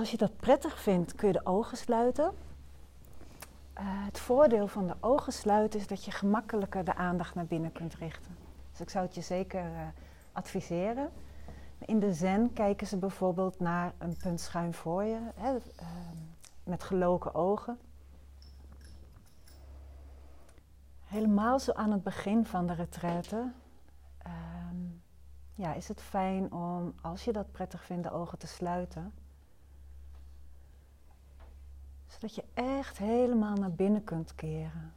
als je dat prettig vindt, kun je de ogen sluiten. Uh, het voordeel van de ogen sluiten is dat je gemakkelijker de aandacht naar binnen kunt richten. Dus ik zou het je zeker uh, adviseren. In de zen kijken ze bijvoorbeeld naar een punt schuin voor je, hè, uh, met geloken ogen. Helemaal zo aan het begin van de retraite ehm, ja, is het fijn om, als je dat prettig vindt, de ogen te sluiten. Zodat je echt helemaal naar binnen kunt keren.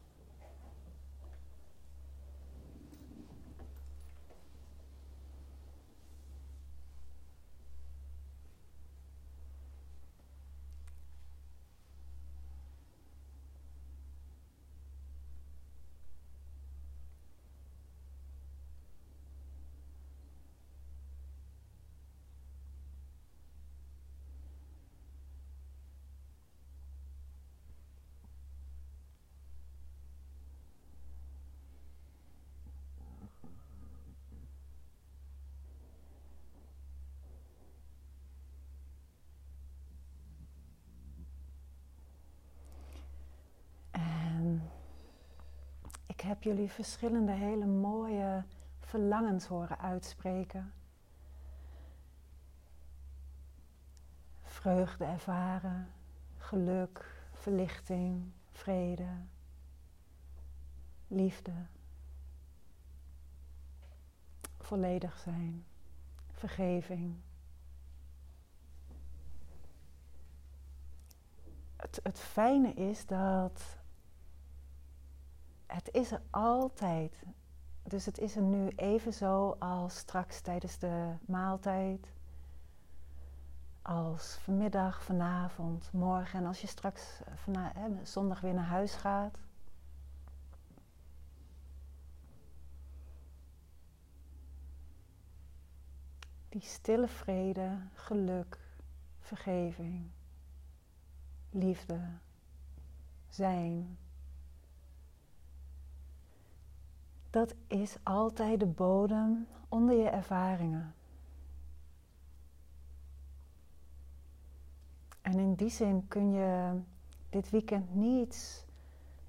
Heb jullie verschillende hele mooie verlangens horen uitspreken. Vreugde ervaren, geluk, verlichting, vrede, liefde, volledig zijn, vergeving. Het, het fijne is dat het is er altijd. Dus het is er nu even zo als straks tijdens de maaltijd. Als vanmiddag, vanavond, morgen. En als je straks hè, zondag weer naar huis gaat. Die stille vrede, geluk, vergeving, liefde, zijn. Dat is altijd de bodem onder je ervaringen. En in die zin kun je dit weekend niet,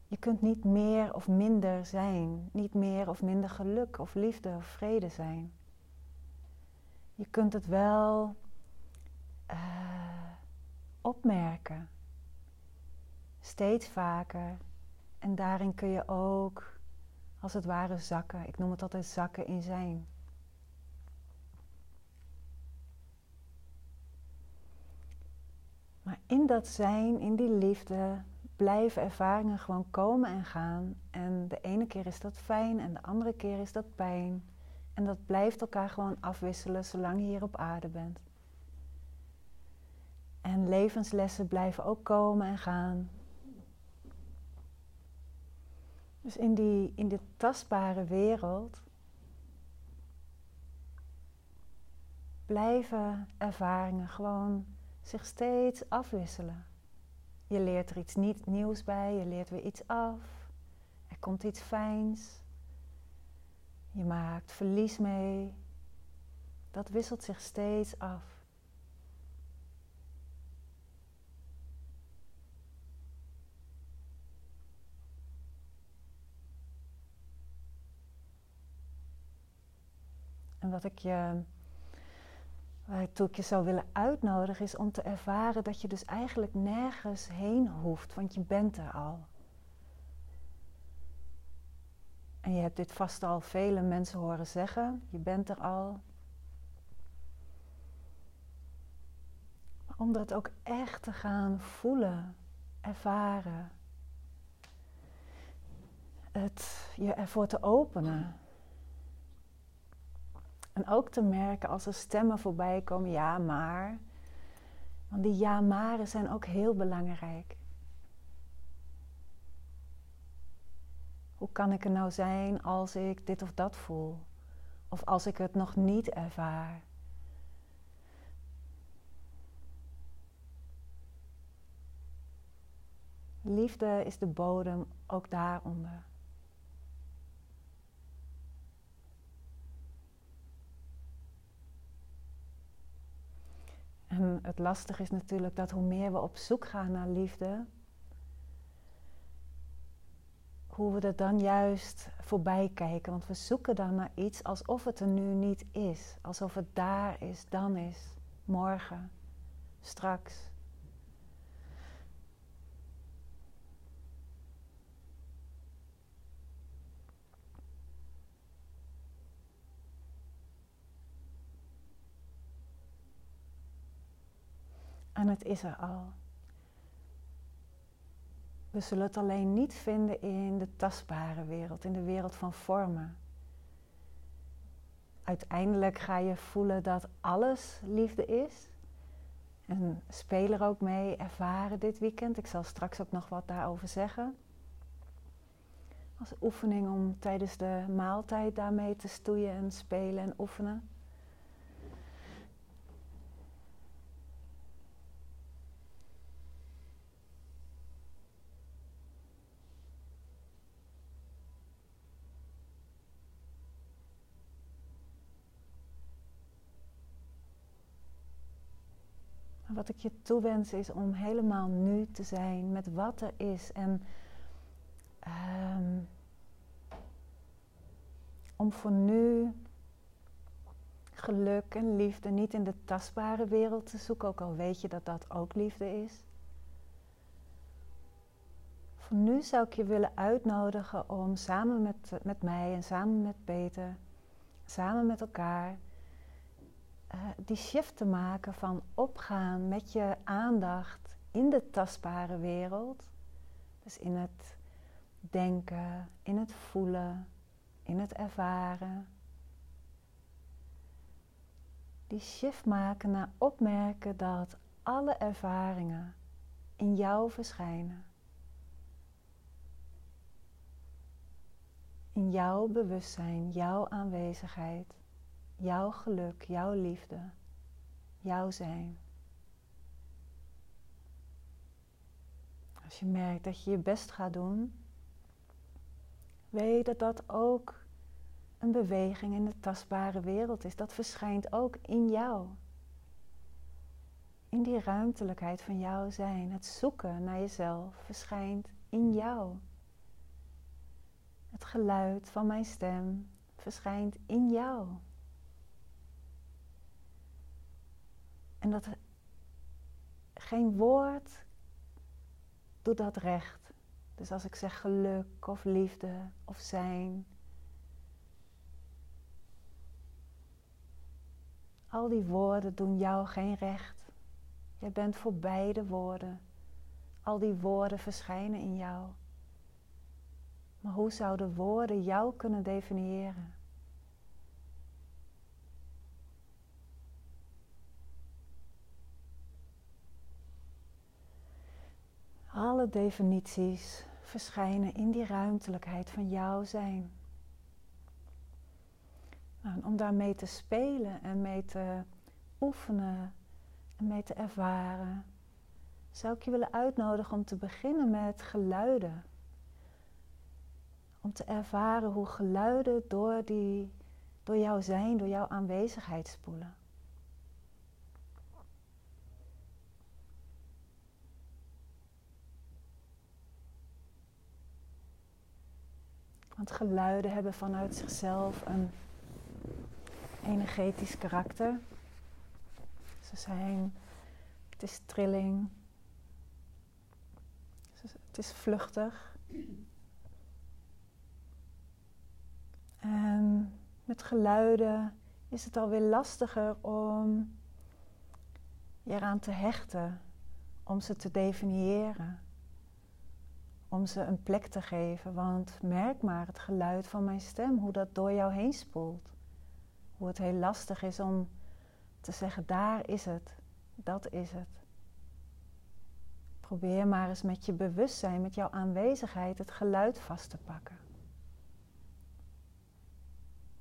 je kunt niet meer of minder zijn, niet meer of minder geluk of liefde of vrede zijn. Je kunt het wel uh, opmerken, steeds vaker. En daarin kun je ook als het ware zakken. Ik noem het altijd zakken in zijn. Maar in dat zijn, in die liefde, blijven ervaringen gewoon komen en gaan. En de ene keer is dat fijn en de andere keer is dat pijn. En dat blijft elkaar gewoon afwisselen zolang je hier op aarde bent. En levenslessen blijven ook komen en gaan. Dus in die, in die tastbare wereld blijven ervaringen gewoon zich steeds afwisselen. Je leert er iets niet nieuws bij, je leert weer iets af. Er komt iets fijns. Je maakt verlies mee. Dat wisselt zich steeds af. Wat ik je, waartoe ik je zou willen uitnodigen, is om te ervaren dat je dus eigenlijk nergens heen hoeft, want je bent er al. En je hebt dit vast al vele mensen horen zeggen, je bent er al. Maar om dat ook echt te gaan voelen, ervaren, het je ervoor te openen. En ook te merken als er stemmen voorbij komen, ja maar. Want die ja maren zijn ook heel belangrijk. Hoe kan ik er nou zijn als ik dit of dat voel? Of als ik het nog niet ervaar? Liefde is de bodem ook daaronder. En het lastige is natuurlijk dat hoe meer we op zoek gaan naar liefde, hoe we er dan juist voorbij kijken. Want we zoeken dan naar iets alsof het er nu niet is. Alsof het daar is, dan is, morgen, straks. En het is er al. We zullen het alleen niet vinden in de tastbare wereld, in de wereld van vormen. Uiteindelijk ga je voelen dat alles liefde is. En speel er ook mee, ervaren dit weekend. Ik zal straks ook nog wat daarover zeggen. Als oefening om tijdens de maaltijd daarmee te stoeien en spelen en oefenen. Wat ik je toewens is om helemaal nu te zijn met wat er is. En um, om voor nu geluk en liefde niet in de tastbare wereld te zoeken, ook al weet je dat dat ook liefde is. Voor nu zou ik je willen uitnodigen om samen met, met mij en samen met Peter, samen met elkaar uh, die shift te maken van opgaan met je aandacht in de tastbare wereld. Dus in het denken, in het voelen, in het ervaren. Die shift maken naar opmerken dat alle ervaringen in jou verschijnen. In jouw bewustzijn, jouw aanwezigheid jouw geluk, jouw liefde, jouw zijn. Als je merkt dat je je best gaat doen, weet dat dat ook een beweging in de tastbare wereld is. Dat verschijnt ook in jou. In die ruimtelijkheid van jouw zijn. Het zoeken naar jezelf verschijnt in jou. Het geluid van mijn stem verschijnt in jou. En dat geen woord doet dat recht. Dus als ik zeg geluk of liefde of zijn. Al die woorden doen jou geen recht. Jij bent voorbij de woorden. Al die woorden verschijnen in jou. Maar hoe zouden woorden jou kunnen definiëren? Alle definities verschijnen in die ruimtelijkheid van jouw zijn. Nou, om daarmee te spelen en mee te oefenen en mee te ervaren, zou ik je willen uitnodigen om te beginnen met geluiden. Om te ervaren hoe geluiden door, die, door jouw zijn, door jouw aanwezigheid spoelen. Want geluiden hebben vanuit zichzelf een energetisch karakter. Ze zijn, het is trilling, het is vluchtig. En met geluiden is het alweer lastiger om je eraan te hechten, om ze te definiëren om ze een plek te geven. Want merk maar het geluid van mijn stem, hoe dat door jou heen spoelt. Hoe het heel lastig is om te zeggen, daar is het, dat is het. Probeer maar eens met je bewustzijn, met jouw aanwezigheid, het geluid vast te pakken.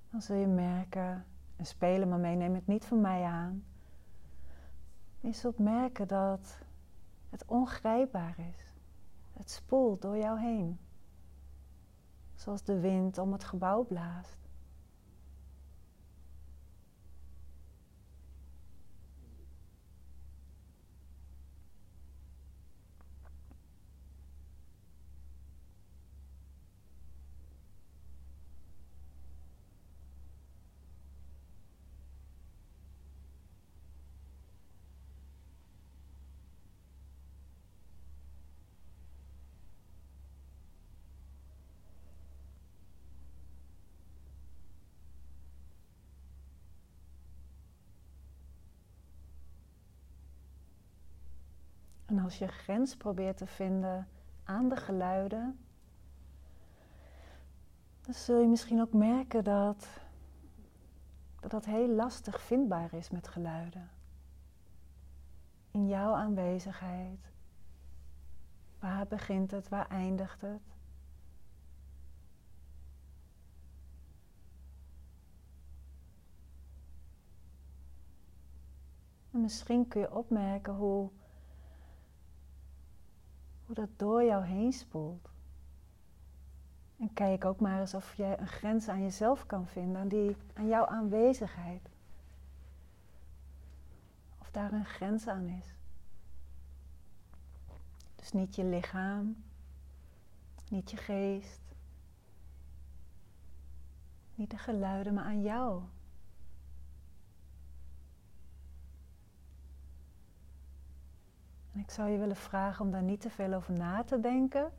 Dan zul je merken, en spelen maar mee, neem het niet van mij aan. Je zult merken dat het ongrijpbaar is. Het spoelt door jou heen. Zoals de wind om het gebouw blaast. En als je grens probeert te vinden aan de geluiden, dan zul je misschien ook merken dat dat, dat heel lastig vindbaar is met geluiden. In jouw aanwezigheid. Waar begint het, waar eindigt het? En misschien kun je opmerken hoe, dat door jou heen spoelt. En kijk ook maar eens of je een grens aan jezelf kan vinden, aan, die, aan jouw aanwezigheid. Of daar een grens aan is. Dus niet je lichaam, niet je geest, niet de geluiden, maar aan jou. En ik zou je willen vragen om daar niet te veel over na te denken,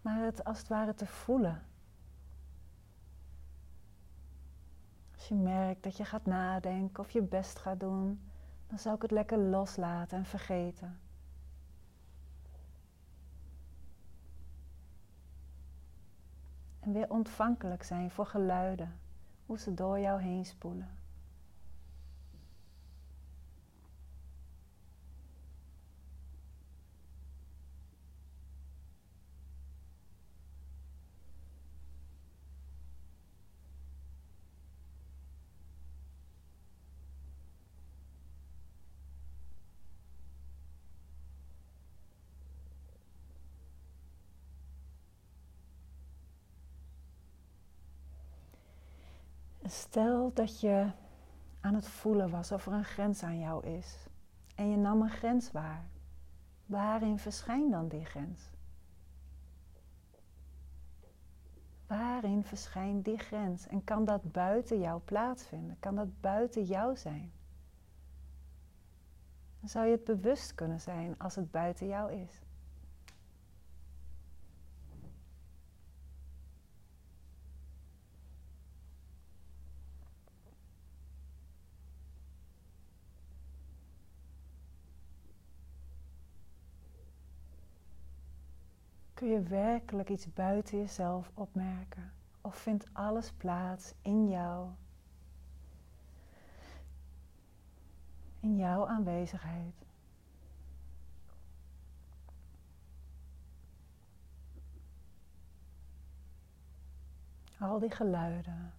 maar het als het ware te voelen. Als je merkt dat je gaat nadenken of je best gaat doen, dan zou ik het lekker loslaten en vergeten. En weer ontvankelijk zijn voor geluiden, hoe ze door jou heen spoelen. Stel dat je aan het voelen was of er een grens aan jou is en je nam een grens waar. Waarin verschijnt dan die grens? Waarin verschijnt die grens? En kan dat buiten jou plaatsvinden? Kan dat buiten jou zijn? Zou je het bewust kunnen zijn als het buiten jou is. Kun je werkelijk iets buiten jezelf opmerken? Of vindt alles plaats in jou? In jouw aanwezigheid. Al die geluiden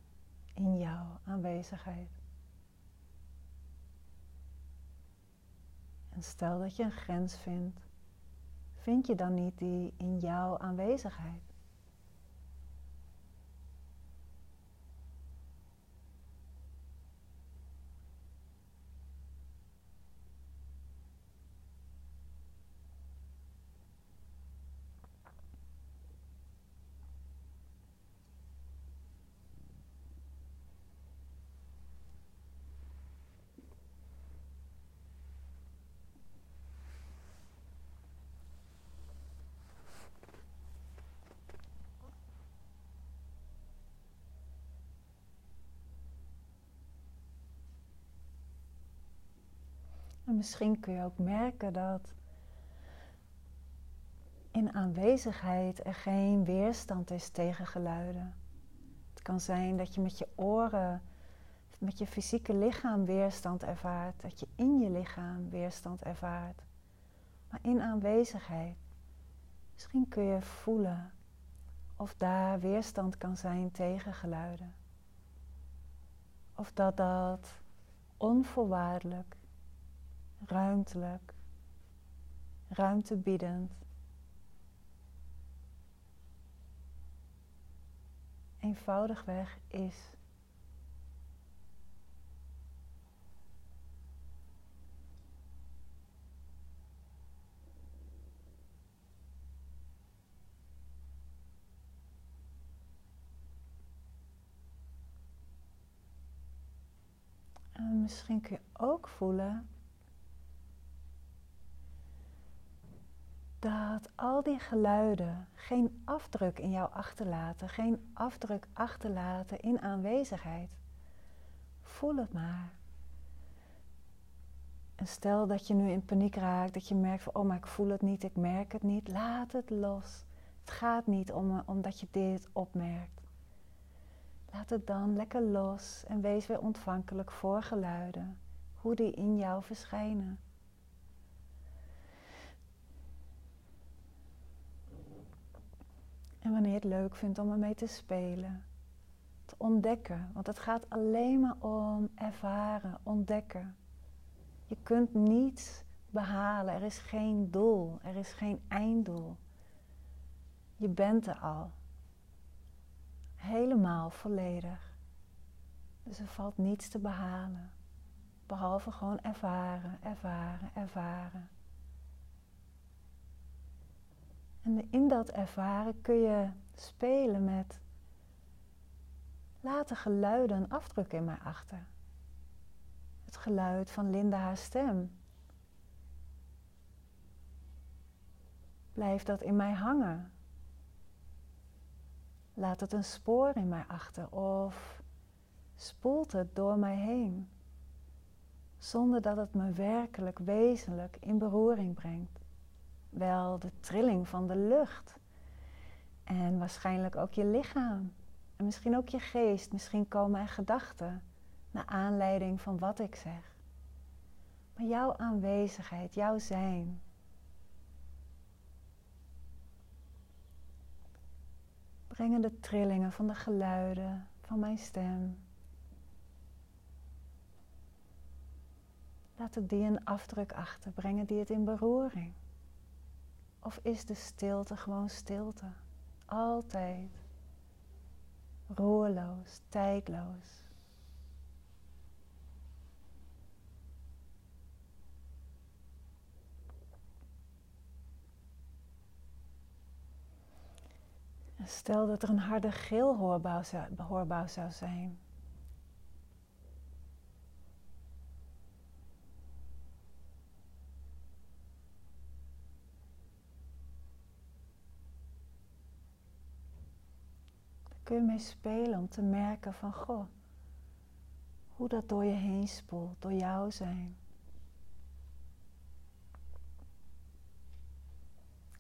in jouw aanwezigheid. En stel dat je een grens vindt vind je dan niet die in jouw aanwezigheid? Misschien kun je ook merken dat in aanwezigheid er geen weerstand is tegen geluiden. Het kan zijn dat je met je oren, met je fysieke lichaam weerstand ervaart, dat je in je lichaam weerstand ervaart. Maar in aanwezigheid, misschien kun je voelen of daar weerstand kan zijn tegen geluiden. Of dat dat onvoorwaardelijk ruimtelijk, ruimtebiedend. Eenvoudigweg is. En misschien kun je ook voelen dat al die geluiden geen afdruk in jou achterlaten, geen afdruk achterlaten in aanwezigheid. Voel het maar. En stel dat je nu in paniek raakt, dat je merkt van, oh maar ik voel het niet, ik merk het niet. Laat het los. Het gaat niet om, omdat je dit opmerkt. Laat het dan lekker los en wees weer ontvankelijk voor geluiden, hoe die in jou verschijnen. En wanneer je het leuk vindt om ermee te spelen, te ontdekken, want het gaat alleen maar om ervaren, ontdekken. Je kunt niets behalen, er is geen doel, er is geen einddoel. Je bent er al. Helemaal volledig. Dus er valt niets te behalen. Behalve gewoon ervaren, ervaren, ervaren. En in dat ervaren kun je spelen met laten geluiden een afdruk in mij achter. Het geluid van Linda haar stem. Blijft dat in mij hangen? Laat het een spoor in mij achter of spoelt het door mij heen, zonder dat het me werkelijk wezenlijk in beroering brengt. Wel de trilling van de lucht en waarschijnlijk ook je lichaam en misschien ook je geest, misschien komen er gedachten naar aanleiding van wat ik zeg. Maar jouw aanwezigheid, jouw zijn, brengen de trillingen van de geluiden van mijn stem. Laten die een afdruk achter, brengen die het in beroering. Of is de stilte gewoon stilte? Altijd. Roerloos, tijdloos. Stel dat er een harde zou, hoorbaar zou zijn. Kun je mee spelen om te merken van goh, hoe dat door je heen spoelt, door jou zijn.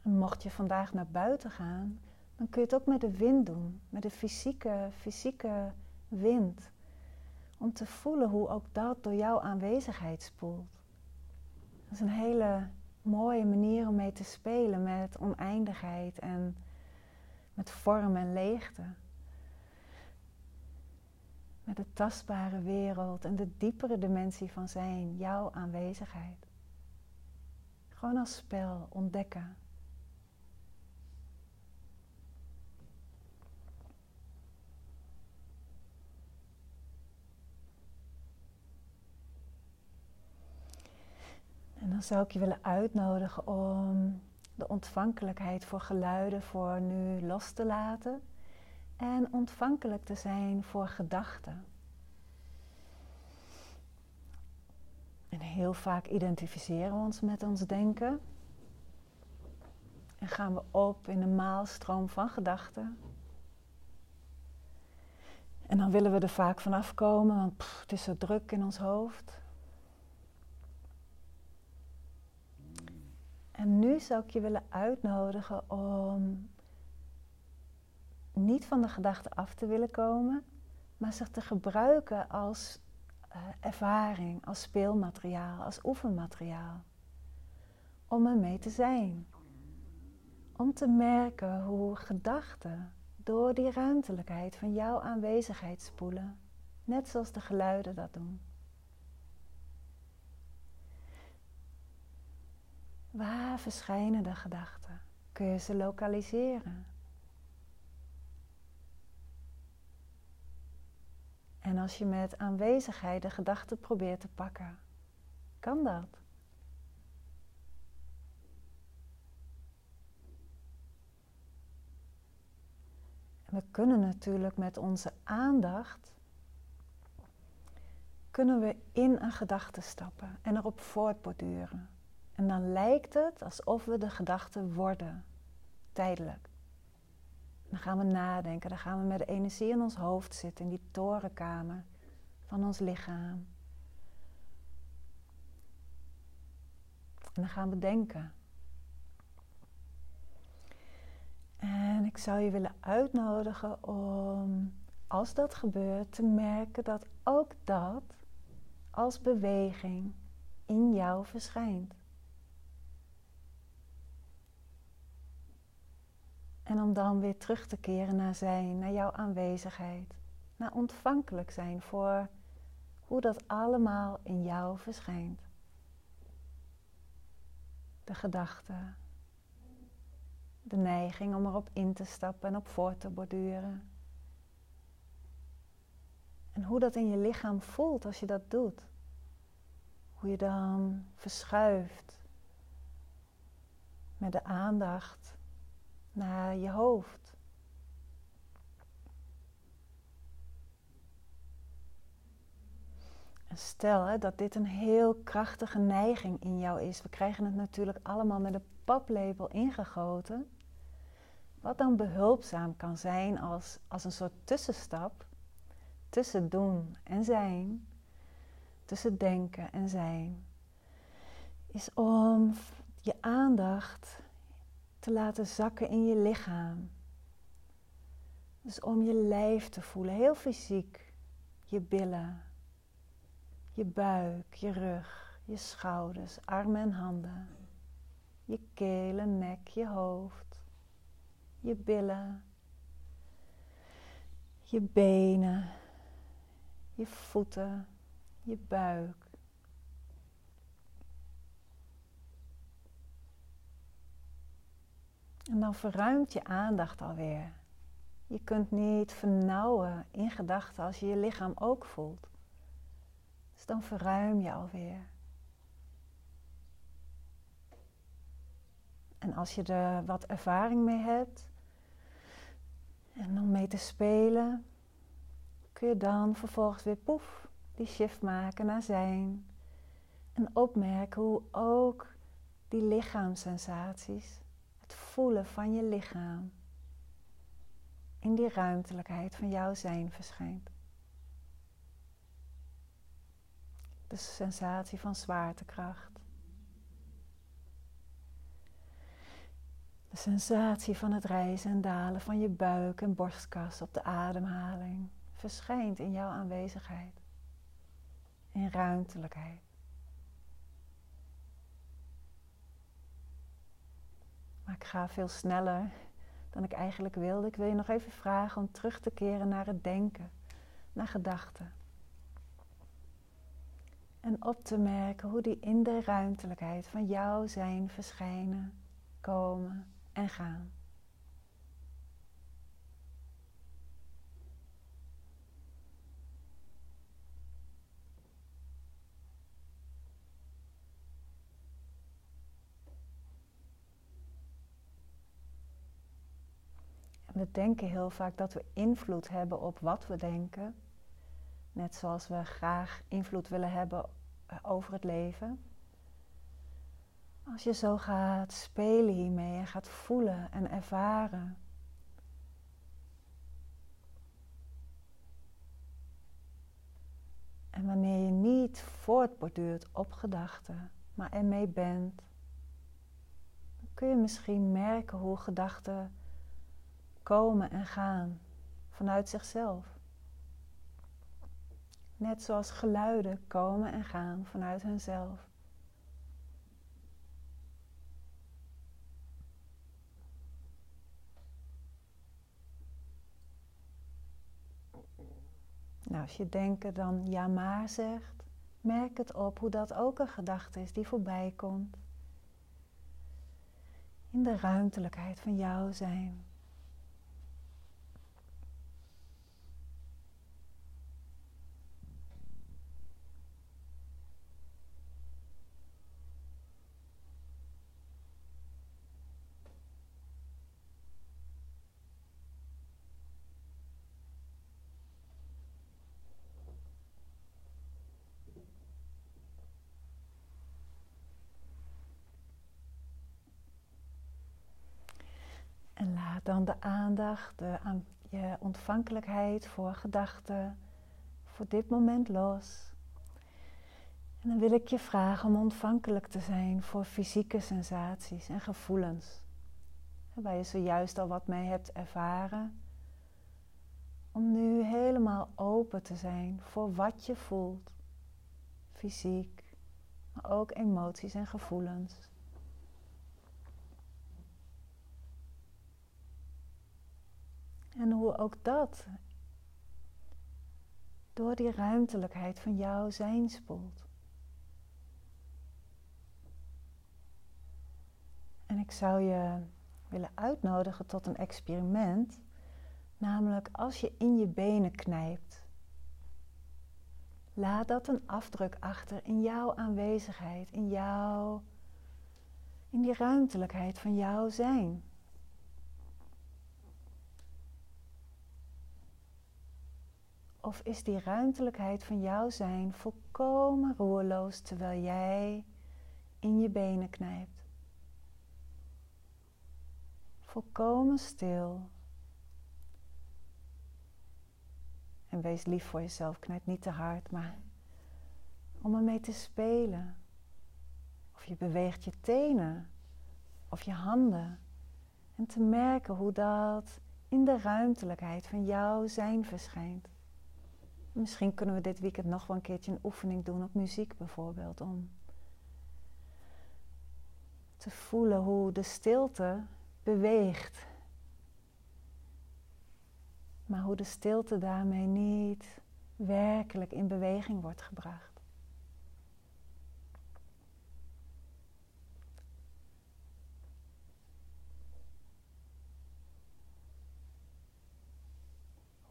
En mocht je vandaag naar buiten gaan, dan kun je het ook met de wind doen, met de fysieke, fysieke wind. Om te voelen hoe ook dat door jouw aanwezigheid spoelt. Dat is een hele mooie manier om mee te spelen met oneindigheid en met vorm en leegte. Met de tastbare wereld en de diepere dimensie van zijn, jouw aanwezigheid. Gewoon als spel ontdekken. En dan zou ik je willen uitnodigen om de ontvankelijkheid voor geluiden voor nu los te laten en ontvankelijk te zijn voor gedachten. En heel vaak identificeren we ons met ons denken. En gaan we op in de maalstroom van gedachten. En dan willen we er vaak vanaf komen, want het is zo druk in ons hoofd. En nu zou ik je willen uitnodigen om niet van de gedachte af te willen komen, maar zich te gebruiken als uh, ervaring, als speelmateriaal, als oefenmateriaal. Om ermee te zijn. Om te merken hoe gedachten door die ruimtelijkheid van jouw aanwezigheid spoelen, net zoals de geluiden dat doen. Waar verschijnen de gedachten? Kun je ze lokaliseren? En als je met aanwezigheid de gedachten probeert te pakken, kan dat. we kunnen natuurlijk met onze aandacht kunnen we in een gedachte stappen en erop voortborduren. En dan lijkt het alsof we de gedachte worden, tijdelijk. Dan gaan we nadenken, dan gaan we met de energie in ons hoofd zitten, in die torenkamer van ons lichaam. En dan gaan we denken. En ik zou je willen uitnodigen om, als dat gebeurt, te merken dat ook dat als beweging in jou verschijnt. En om dan weer terug te keren naar zijn, naar jouw aanwezigheid, naar ontvankelijk zijn voor hoe dat allemaal in jou verschijnt. De gedachte, de neiging om erop in te stappen en op voor te borduren. En hoe dat in je lichaam voelt als je dat doet. Hoe je dan verschuift met de aandacht naar je hoofd. En stel dat dit een heel krachtige neiging in jou is. We krijgen het natuurlijk allemaal met een paplepel ingegoten. Wat dan behulpzaam kan zijn als, als een soort tussenstap tussen doen en zijn, tussen denken en zijn, is om je aandacht te laten zakken in je lichaam. Dus om je lijf te voelen, heel fysiek. Je billen, je buik, je rug, je schouders, armen en handen. Je keel en nek, je hoofd, je billen, je benen, je voeten, je buik. En dan verruimt je aandacht alweer. Je kunt niet vernauwen in gedachten als je je lichaam ook voelt. Dus dan verruim je alweer. En als je er wat ervaring mee hebt en om mee te spelen, kun je dan vervolgens weer poef die shift maken naar zijn. En opmerken hoe ook die lichaamssensaties voelen van je lichaam in die ruimtelijkheid van jouw zijn verschijnt. De sensatie van zwaartekracht. De sensatie van het rijzen en dalen van je buik en borstkas op de ademhaling verschijnt in jouw aanwezigheid. In ruimtelijkheid. Maar ik ga veel sneller dan ik eigenlijk wilde. Ik wil je nog even vragen om terug te keren naar het denken, naar gedachten. En op te merken hoe die in de ruimtelijkheid van jouw zijn verschijnen, komen en gaan. We denken heel vaak dat we invloed hebben op wat we denken. Net zoals we graag invloed willen hebben eh, over het leven. Als je zo gaat spelen hiermee en gaat voelen en ervaren. En wanneer je niet voortborduurt op gedachten, maar ermee bent, dan kun je misschien merken hoe gedachten komen en gaan vanuit zichzelf. Net zoals geluiden komen en gaan vanuit hunzelf. Nou, als je denken dan ja maar zegt, merk het op hoe dat ook een gedachte is die voorbij komt. In de ruimtelijkheid van jouw zijn. Dan de aandacht, de, aan, je ontvankelijkheid voor gedachten, voor dit moment los. En dan wil ik je vragen om ontvankelijk te zijn voor fysieke sensaties en gevoelens. Waar je zojuist al wat mee hebt ervaren. Om nu helemaal open te zijn voor wat je voelt. Fysiek, maar ook emoties en gevoelens. Ook dat door die ruimtelijkheid van jouw zijn spoelt. En ik zou je willen uitnodigen tot een experiment, namelijk als je in je benen knijpt. Laat dat een afdruk achter in jouw aanwezigheid, in jouw, in die ruimtelijkheid van jouw zijn. Of is die ruimtelijkheid van jouw zijn volkomen roerloos terwijl jij in je benen knijpt? Volkomen stil. En wees lief voor jezelf, knijp niet te hard, maar om ermee te spelen. Of je beweegt je tenen of je handen. En te merken hoe dat in de ruimtelijkheid van jouw zijn verschijnt. Misschien kunnen we dit weekend nog wel een keertje een oefening doen op muziek bijvoorbeeld. Om te voelen hoe de stilte beweegt. Maar hoe de stilte daarmee niet werkelijk in beweging wordt gebracht.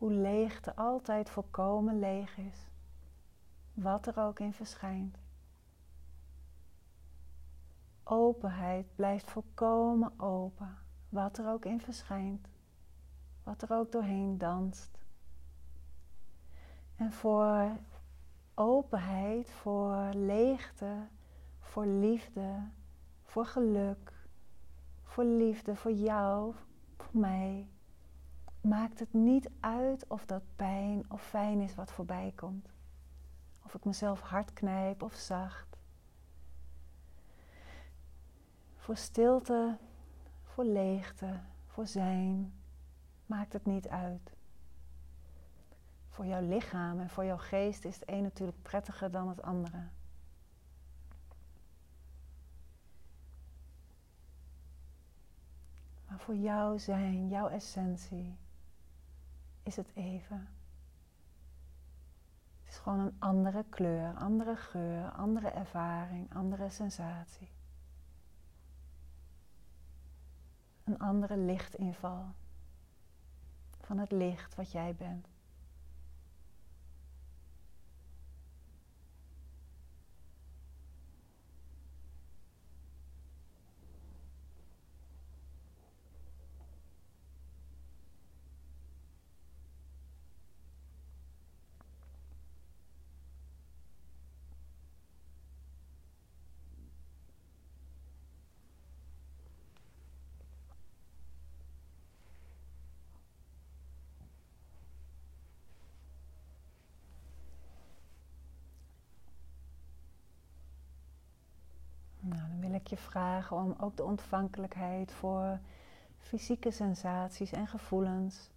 Hoe leegte altijd volkomen leeg is, wat er ook in verschijnt. Openheid blijft volkomen open, wat er ook in verschijnt, wat er ook doorheen danst. En voor openheid, voor leegte, voor liefde, voor geluk, voor liefde, voor jou, voor mij maakt het niet uit of dat pijn of fijn is wat voorbij komt. Of ik mezelf hard knijp of zacht. Voor stilte, voor leegte, voor zijn, maakt het niet uit. Voor jouw lichaam en voor jouw geest is het een natuurlijk prettiger dan het andere. Maar voor jouw zijn, jouw essentie, is het even. Het is gewoon een andere kleur, andere geur, andere ervaring, andere sensatie. Een andere lichtinval van het licht wat jij bent. ik je om ook de ontvankelijkheid voor fysieke sensaties en gevoelens,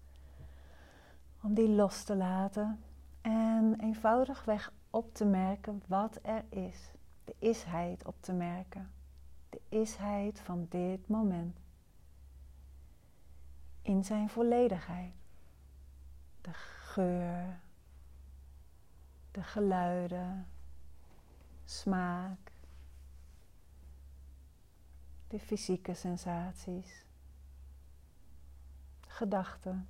om die los te laten en eenvoudigweg op te merken wat er is. De isheid op te merken. De isheid van dit moment. In zijn volledigheid. De geur, de geluiden, smaak, de fysieke sensaties, gedachten.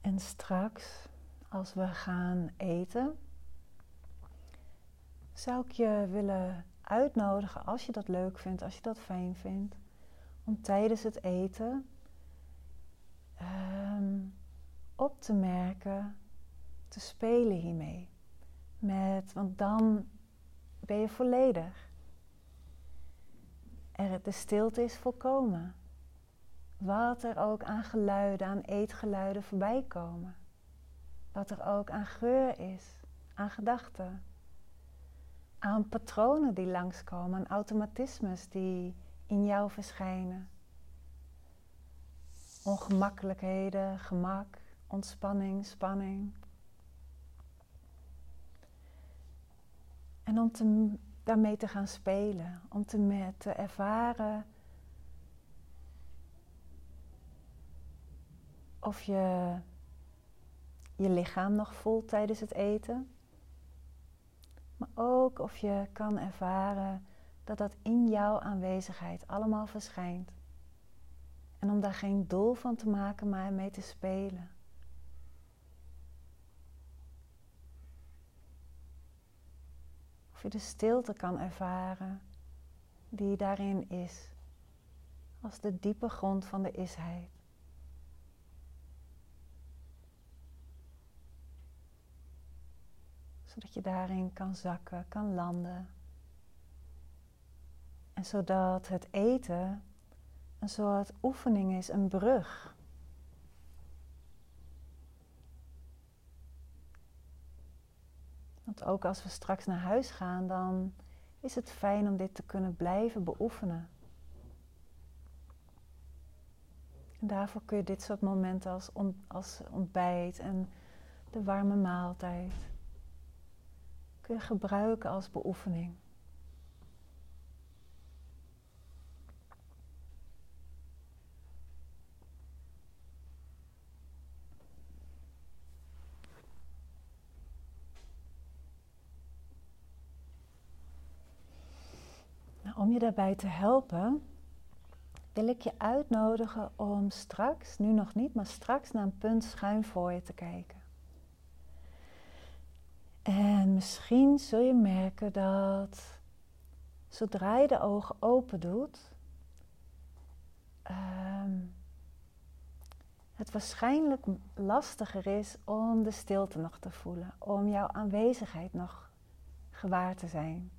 En straks, als we gaan eten, zou ik je willen uitnodigen, als je dat leuk vindt, als je dat fijn vindt, om tijdens het eten um, op te merken, te spelen hiermee. Met, want dan ben je volledig. Er, de stilte is volkomen. Wat er ook aan geluiden, aan eetgeluiden voorbij komen. Wat er ook aan geur is, aan gedachten. Aan patronen die langskomen, aan automatismes die in jou verschijnen. Ongemakkelijkheden, gemak, ontspanning, spanning. En om te, daarmee te gaan spelen, om te, te ervaren of je je lichaam nog voelt tijdens het eten. Maar ook of je kan ervaren dat dat in jouw aanwezigheid allemaal verschijnt. En om daar geen doel van te maken, maar mee te spelen. Of je de stilte kan ervaren die daarin is, als de diepe grond van de isheid. Zodat je daarin kan zakken, kan landen. En zodat het eten een soort oefening is, een brug. Want ook als we straks naar huis gaan, dan is het fijn om dit te kunnen blijven beoefenen. En daarvoor kun je dit soort momenten als, als ontbijt en de warme maaltijd gebruiken als beoefening. om je daarbij te helpen, wil ik je uitnodigen om straks, nu nog niet, maar straks naar een punt schuin voor je te kijken. En misschien zul je merken dat zodra je de ogen open doet, ehm, het waarschijnlijk lastiger is om de stilte nog te voelen, om jouw aanwezigheid nog gewaar te zijn.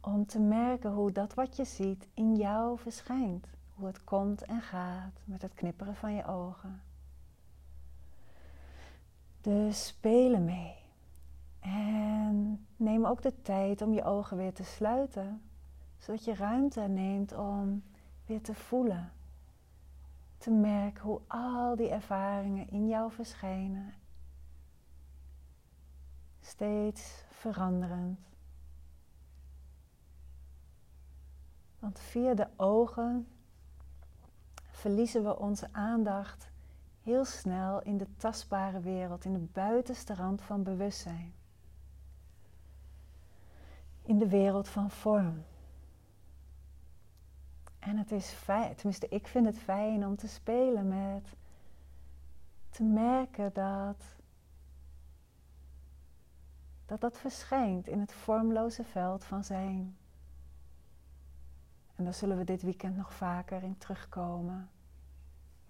Om te merken hoe dat wat je ziet in jou verschijnt. Hoe het komt en gaat met het knipperen van je ogen. Dus spelen mee. En neem ook de tijd om je ogen weer te sluiten. Zodat je ruimte neemt om weer te voelen. Te merken hoe al die ervaringen in jou verschijnen. Steeds veranderend. Want via de ogen verliezen we onze aandacht heel snel in de tastbare wereld, in de buitenste rand van bewustzijn. In de wereld van vorm. En het is fijn, tenminste ik vind het fijn om te spelen met te merken dat dat, dat verschijnt in het vormloze veld van zijn. En daar zullen we dit weekend nog vaker in terugkomen.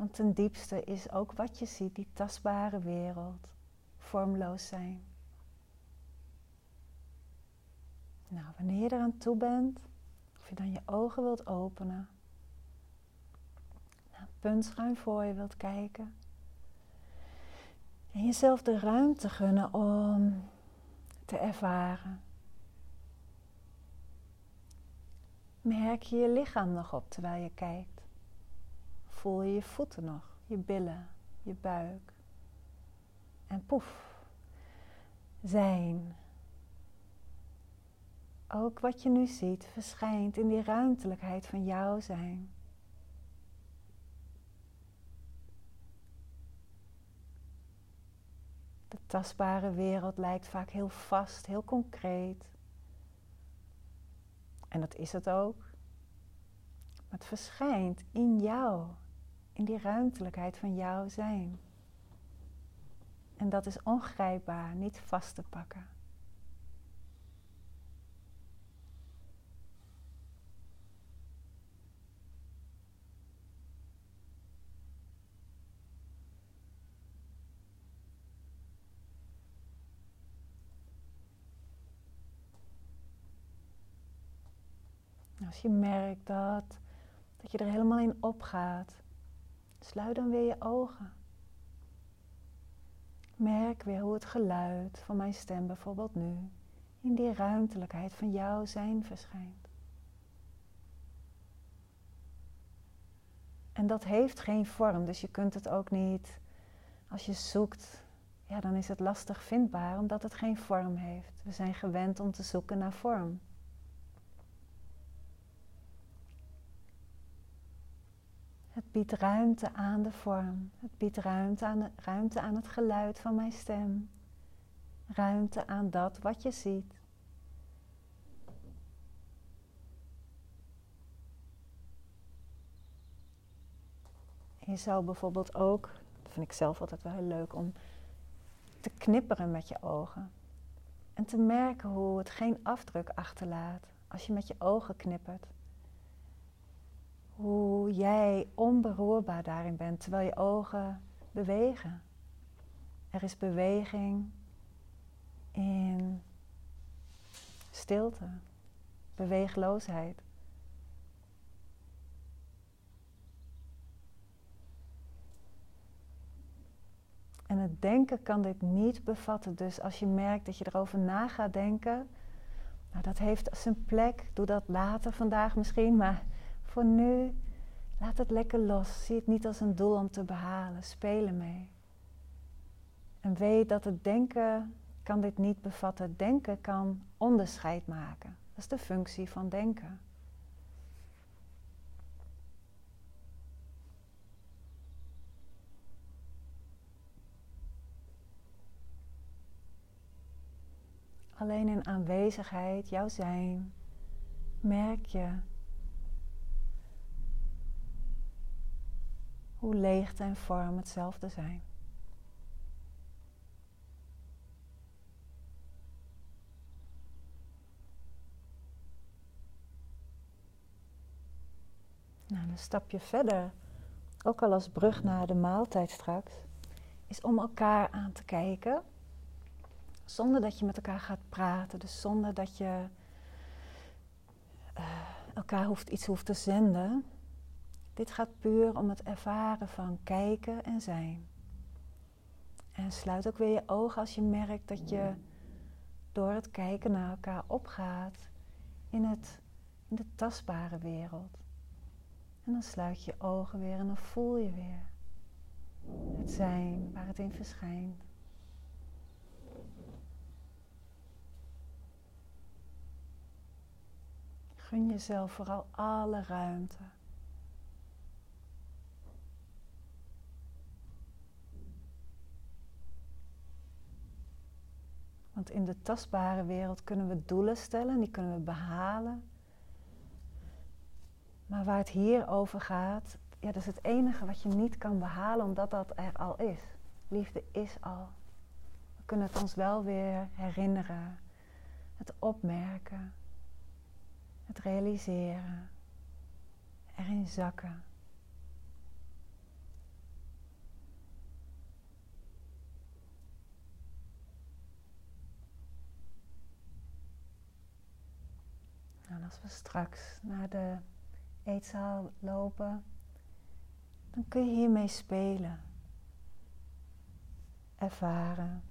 Want ten diepste is ook wat je ziet, die tastbare wereld, vormloos zijn. Nou, wanneer je eraan toe bent, of je dan je ogen wilt openen, naar een punt schuin voor je wilt kijken, en jezelf de ruimte gunnen om te ervaren Merk je je lichaam nog op terwijl je kijkt? Voel je je voeten nog, je billen, je buik? En poef, zijn. Ook wat je nu ziet verschijnt in die ruimtelijkheid van jouw zijn. De tastbare wereld lijkt vaak heel vast, heel concreet. En dat is het ook. Maar het verschijnt in jou, in die ruimtelijkheid van jouw zijn. En dat is ongrijpbaar, niet vast te pakken. Als je merkt dat, dat je er helemaal in opgaat, sluit dan weer je ogen. Merk weer hoe het geluid van mijn stem bijvoorbeeld nu in die ruimtelijkheid van jouw zijn verschijnt. En dat heeft geen vorm, dus je kunt het ook niet, als je zoekt, ja, dan is het lastig vindbaar omdat het geen vorm heeft. We zijn gewend om te zoeken naar vorm. Biedt ruimte aan de vorm. Het biedt ruimte aan, ruimte aan het geluid van mijn stem. Ruimte aan dat wat je ziet. je zou bijvoorbeeld ook, dat vind ik zelf altijd wel heel leuk, om te knipperen met je ogen. En te merken hoe het geen afdruk achterlaat als je met je ogen knippert hoe jij onberoerbaar daarin bent terwijl je ogen bewegen. Er is beweging in stilte, beweegloosheid. En het denken kan dit niet bevatten. Dus als je merkt dat je erover na gaat denken, nou dat heeft zijn plek. Doe dat later vandaag misschien, maar voor nu, laat het lekker los. Zie het niet als een doel om te behalen. Spelen mee. En weet dat het denken kan dit niet bevatten. Denken kan onderscheid maken. Dat is de functie van denken. Alleen in aanwezigheid, jouw zijn, merk je hoe leegte en vorm hetzelfde zijn. Nou, een stapje verder, ook al als brug naar de maaltijd straks, is om elkaar aan te kijken. Zonder dat je met elkaar gaat praten, dus zonder dat je uh, elkaar hoeft, iets hoeft te zenden. Dit gaat puur om het ervaren van kijken en zijn. En sluit ook weer je ogen als je merkt dat je door het kijken naar elkaar opgaat in, het, in de tastbare wereld. En dan sluit je je ogen weer en dan voel je weer het zijn waar het in verschijnt. Gun jezelf vooral alle ruimte. Want in de tastbare wereld kunnen we doelen stellen, die kunnen we behalen. Maar waar het hier over gaat, ja, dat is het enige wat je niet kan behalen, omdat dat er al is. Liefde is al. We kunnen het ons wel weer herinneren, het opmerken, het realiseren, erin zakken. En als we straks naar de eetzaal lopen, dan kun je hiermee spelen, ervaren.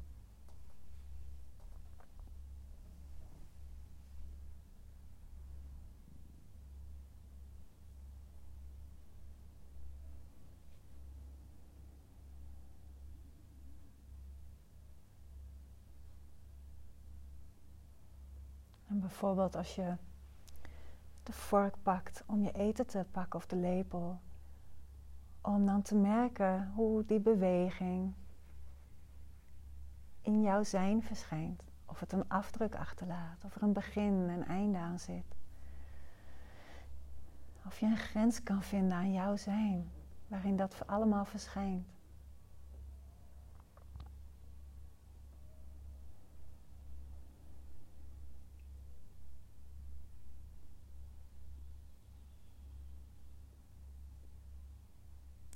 En bijvoorbeeld als je de vork pakt om je eten te pakken of de lepel. Om dan te merken hoe die beweging in jouw zijn verschijnt. Of het een afdruk achterlaat, of er een begin en einde aan zit. Of je een grens kan vinden aan jouw zijn, waarin dat allemaal verschijnt.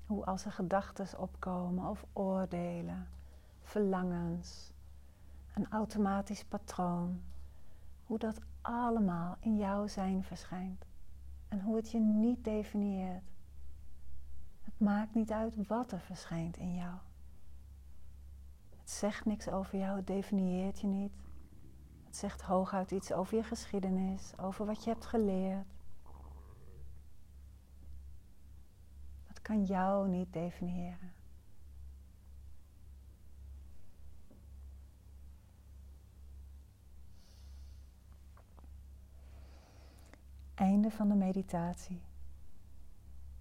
Hoe als er gedachten opkomen of oordelen, verlangens, een automatisch patroon, hoe dat allemaal in jouw zijn verschijnt. En hoe het je niet definieert. Het maakt niet uit wat er verschijnt in jou. Het zegt niks over jou, het definieert je niet. Het zegt hooguit iets over je geschiedenis, over wat je hebt geleerd. Kan jou niet definiëren. Einde van de meditatie.